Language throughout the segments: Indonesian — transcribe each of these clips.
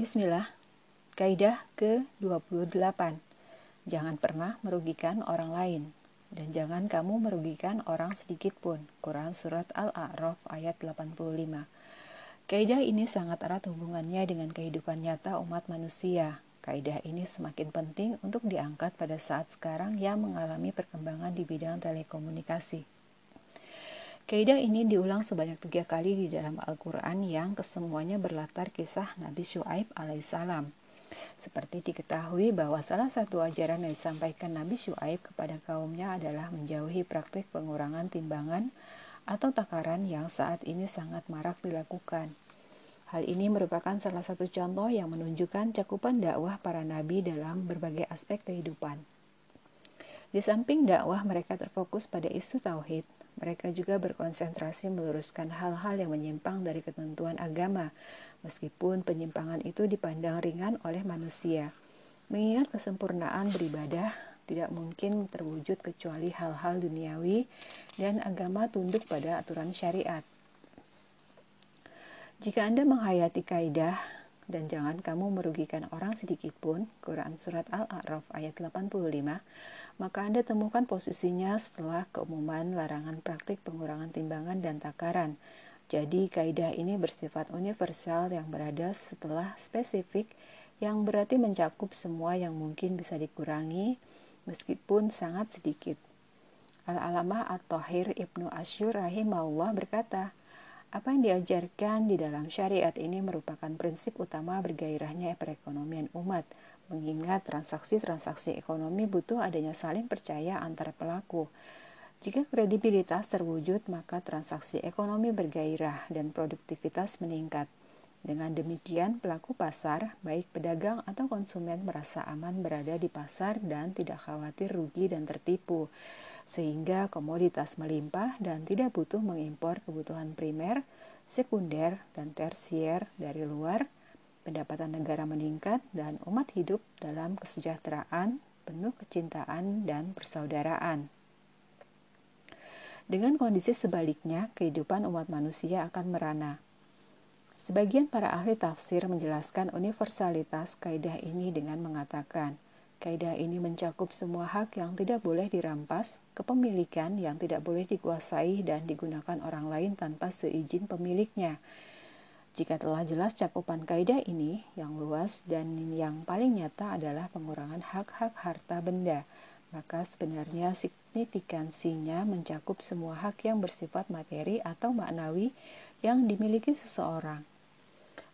Bismillah, kaidah ke-28. Jangan pernah merugikan orang lain, dan jangan kamu merugikan orang sedikit pun. Quran Surat Al-A'raf ayat 85. Kaidah ini sangat erat hubungannya dengan kehidupan nyata umat manusia. Kaidah ini semakin penting untuk diangkat pada saat sekarang yang mengalami perkembangan di bidang telekomunikasi. Kaidah ini diulang sebanyak tiga kali di dalam Al-Quran yang kesemuanya berlatar kisah Nabi Shu'aib alaihissalam. Seperti diketahui bahwa salah satu ajaran yang disampaikan Nabi Shu'aib kepada kaumnya adalah menjauhi praktik pengurangan timbangan atau takaran yang saat ini sangat marak dilakukan. Hal ini merupakan salah satu contoh yang menunjukkan cakupan dakwah para nabi dalam berbagai aspek kehidupan. Di samping dakwah mereka terfokus pada isu tauhid, mereka juga berkonsentrasi meluruskan hal-hal yang menyimpang dari ketentuan agama, meskipun penyimpangan itu dipandang ringan oleh manusia. Mengingat kesempurnaan beribadah tidak mungkin terwujud kecuali hal-hal duniawi dan agama tunduk pada aturan syariat. Jika Anda menghayati kaidah dan jangan kamu merugikan orang sedikit pun, Quran Surat Al-A'raf ayat 85, maka Anda temukan posisinya setelah keumuman larangan praktik pengurangan timbangan dan takaran. Jadi, kaidah ini bersifat universal yang berada setelah spesifik yang berarti mencakup semua yang mungkin bisa dikurangi meskipun sangat sedikit. Al-Alamah At-Tahir Ibnu Asyur rahimahullah berkata, apa yang diajarkan di dalam syariat ini merupakan prinsip utama bergairahnya perekonomian umat, mengingat transaksi-transaksi ekonomi butuh adanya saling percaya antar pelaku. Jika kredibilitas terwujud, maka transaksi ekonomi bergairah dan produktivitas meningkat. Dengan demikian, pelaku pasar, baik pedagang atau konsumen, merasa aman berada di pasar dan tidak khawatir rugi dan tertipu sehingga komoditas melimpah dan tidak butuh mengimpor kebutuhan primer, sekunder, dan tersier dari luar, pendapatan negara meningkat, dan umat hidup dalam kesejahteraan, penuh kecintaan, dan persaudaraan. Dengan kondisi sebaliknya, kehidupan umat manusia akan merana. Sebagian para ahli tafsir menjelaskan universalitas kaidah ini dengan mengatakan – Kaidah ini mencakup semua hak yang tidak boleh dirampas, kepemilikan yang tidak boleh dikuasai dan digunakan orang lain tanpa seizin pemiliknya. Jika telah jelas cakupan kaidah ini, yang luas dan yang paling nyata adalah pengurangan hak-hak harta benda, maka sebenarnya signifikansinya mencakup semua hak yang bersifat materi atau maknawi yang dimiliki seseorang.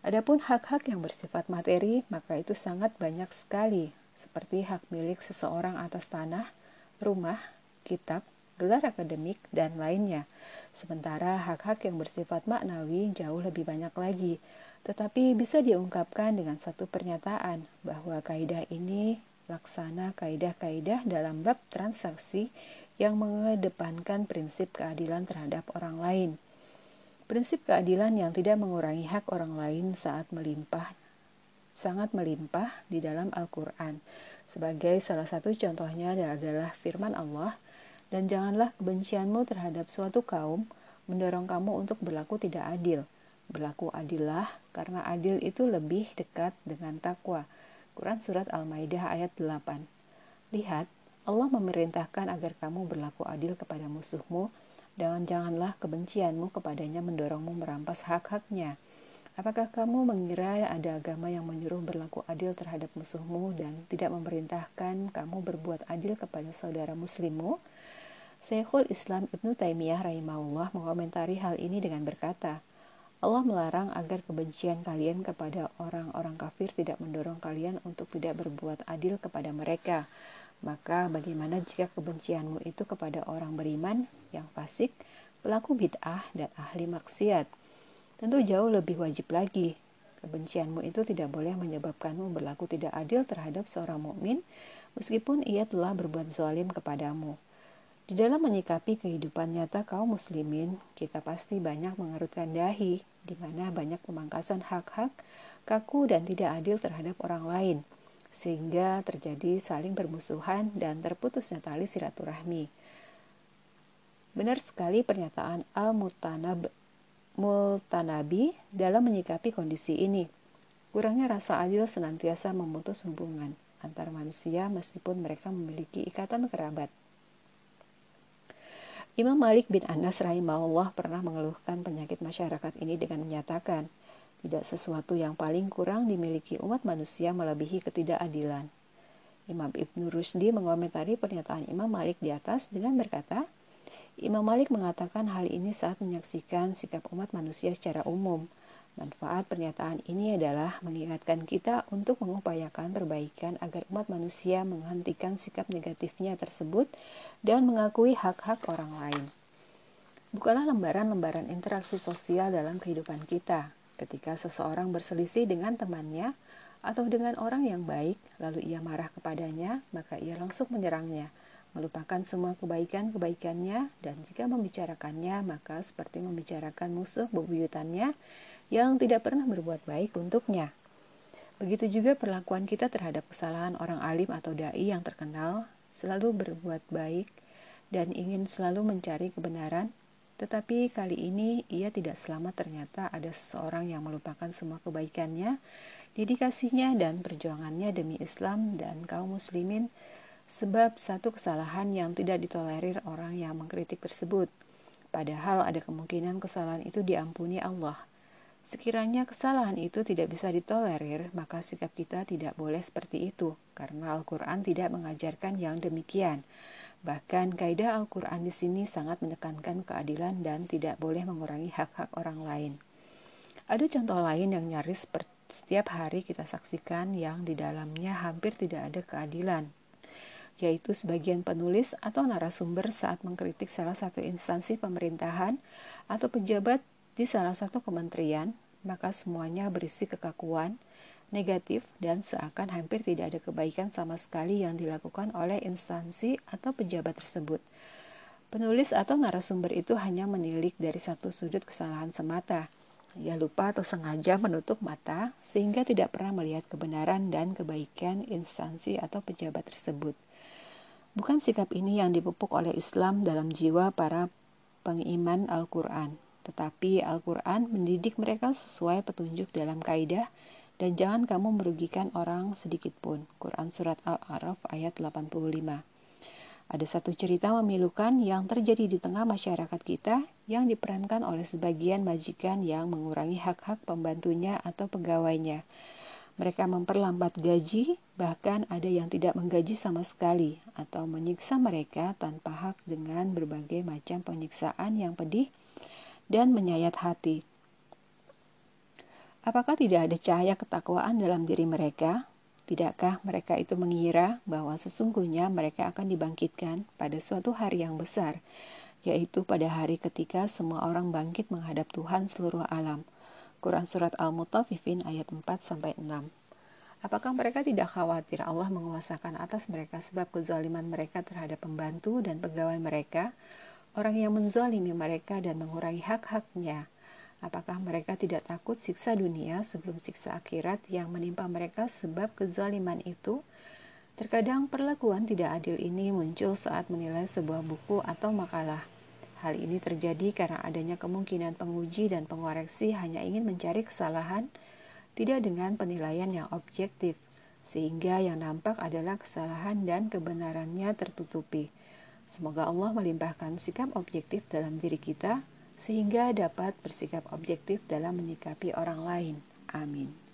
Adapun hak-hak yang bersifat materi, maka itu sangat banyak sekali, seperti hak milik seseorang atas tanah, rumah, kitab, gelar akademik, dan lainnya. Sementara hak-hak yang bersifat maknawi jauh lebih banyak lagi, tetapi bisa diungkapkan dengan satu pernyataan bahwa kaidah ini laksana kaidah-kaidah dalam bab transaksi yang mengedepankan prinsip keadilan terhadap orang lain. Prinsip keadilan yang tidak mengurangi hak orang lain saat melimpah sangat melimpah di dalam Al-Quran. Sebagai salah satu contohnya adalah firman Allah, dan janganlah kebencianmu terhadap suatu kaum mendorong kamu untuk berlaku tidak adil. Berlaku adillah, karena adil itu lebih dekat dengan takwa. Quran Surat Al-Maidah ayat 8 Lihat, Allah memerintahkan agar kamu berlaku adil kepada musuhmu, dan janganlah kebencianmu kepadanya mendorongmu merampas hak-haknya. Apakah kamu mengira ada agama yang menyuruh berlaku adil terhadap musuhmu dan tidak memerintahkan kamu berbuat adil kepada saudara muslimmu? Syekhul Islam Ibnu Taimiyah rahimahullah mengomentari hal ini dengan berkata, Allah melarang agar kebencian kalian kepada orang-orang kafir tidak mendorong kalian untuk tidak berbuat adil kepada mereka. Maka bagaimana jika kebencianmu itu kepada orang beriman yang fasik, pelaku bid'ah dan ahli maksiat? Tentu jauh lebih wajib lagi. Kebencianmu itu tidak boleh menyebabkanmu berlaku tidak adil terhadap seorang mukmin meskipun ia telah berbuat zalim kepadamu. Di dalam menyikapi kehidupan nyata kaum muslimin, kita pasti banyak mengerutkan dahi, di mana banyak pemangkasan hak-hak, kaku dan tidak adil terhadap orang lain, sehingga terjadi saling bermusuhan dan terputusnya tali silaturahmi. Benar sekali pernyataan Al-Mutanab Multanabi dalam menyikapi kondisi ini. Kurangnya rasa adil senantiasa memutus hubungan antar manusia meskipun mereka memiliki ikatan kerabat. Imam Malik bin Anas rahimahullah pernah mengeluhkan penyakit masyarakat ini dengan menyatakan, tidak sesuatu yang paling kurang dimiliki umat manusia melebihi ketidakadilan. Imam Ibn Rusdi mengomentari pernyataan Imam Malik di atas dengan berkata, Imam Malik mengatakan hal ini saat menyaksikan sikap umat manusia secara umum. Manfaat pernyataan ini adalah mengingatkan kita untuk mengupayakan perbaikan agar umat manusia menghentikan sikap negatifnya tersebut dan mengakui hak-hak orang lain. Bukanlah lembaran-lembaran interaksi sosial dalam kehidupan kita, Ketika seseorang berselisih dengan temannya atau dengan orang yang baik, lalu ia marah kepadanya, maka ia langsung menyerangnya, melupakan semua kebaikan-kebaikannya, dan jika membicarakannya, maka seperti membicarakan musuh bebuyutannya yang tidak pernah berbuat baik untuknya. Begitu juga perlakuan kita terhadap kesalahan orang alim atau dai yang terkenal, selalu berbuat baik dan ingin selalu mencari kebenaran, tetapi kali ini ia tidak selamat ternyata ada seseorang yang melupakan semua kebaikannya, dedikasinya dan perjuangannya demi Islam dan kaum muslimin sebab satu kesalahan yang tidak ditolerir orang yang mengkritik tersebut. Padahal ada kemungkinan kesalahan itu diampuni Allah. Sekiranya kesalahan itu tidak bisa ditolerir, maka sikap kita tidak boleh seperti itu, karena Al-Quran tidak mengajarkan yang demikian. Bahkan kaidah Al-Quran di sini sangat menekankan keadilan dan tidak boleh mengurangi hak-hak orang lain. Ada contoh lain yang nyaris setiap hari kita saksikan yang di dalamnya hampir tidak ada keadilan, yaitu sebagian penulis atau narasumber saat mengkritik salah satu instansi pemerintahan atau pejabat di salah satu kementerian, maka semuanya berisi kekakuan, negatif dan seakan hampir tidak ada kebaikan sama sekali yang dilakukan oleh instansi atau pejabat tersebut. Penulis atau narasumber itu hanya menilik dari satu sudut kesalahan semata. Ia lupa atau sengaja menutup mata sehingga tidak pernah melihat kebenaran dan kebaikan instansi atau pejabat tersebut. Bukan sikap ini yang dipupuk oleh Islam dalam jiwa para pengiman Al-Quran, tetapi Al-Quran mendidik mereka sesuai petunjuk dalam kaidah dan jangan kamu merugikan orang sedikit pun. Quran Surat Al-A'raf ayat 85 Ada satu cerita memilukan yang terjadi di tengah masyarakat kita yang diperankan oleh sebagian majikan yang mengurangi hak-hak pembantunya atau pegawainya. Mereka memperlambat gaji, bahkan ada yang tidak menggaji sama sekali, atau menyiksa mereka tanpa hak dengan berbagai macam penyiksaan yang pedih dan menyayat hati. Apakah tidak ada cahaya ketakwaan dalam diri mereka? Tidakkah mereka itu mengira bahwa sesungguhnya mereka akan dibangkitkan pada suatu hari yang besar, yaitu pada hari ketika semua orang bangkit menghadap Tuhan seluruh alam. Quran Surat Al-Mutaffifin ayat 4-6 Apakah mereka tidak khawatir Allah menguasakan atas mereka sebab kezaliman mereka terhadap pembantu dan pegawai mereka, orang yang menzalimi mereka dan mengurangi hak-haknya, Apakah mereka tidak takut siksa dunia sebelum siksa akhirat yang menimpa mereka sebab kezaliman itu? Terkadang perlakuan tidak adil ini muncul saat menilai sebuah buku atau makalah. Hal ini terjadi karena adanya kemungkinan penguji dan pengoreksi hanya ingin mencari kesalahan, tidak dengan penilaian yang objektif, sehingga yang nampak adalah kesalahan dan kebenarannya tertutupi. Semoga Allah melimpahkan sikap objektif dalam diri kita sehingga dapat bersikap objektif dalam menyikapi orang lain. Amin.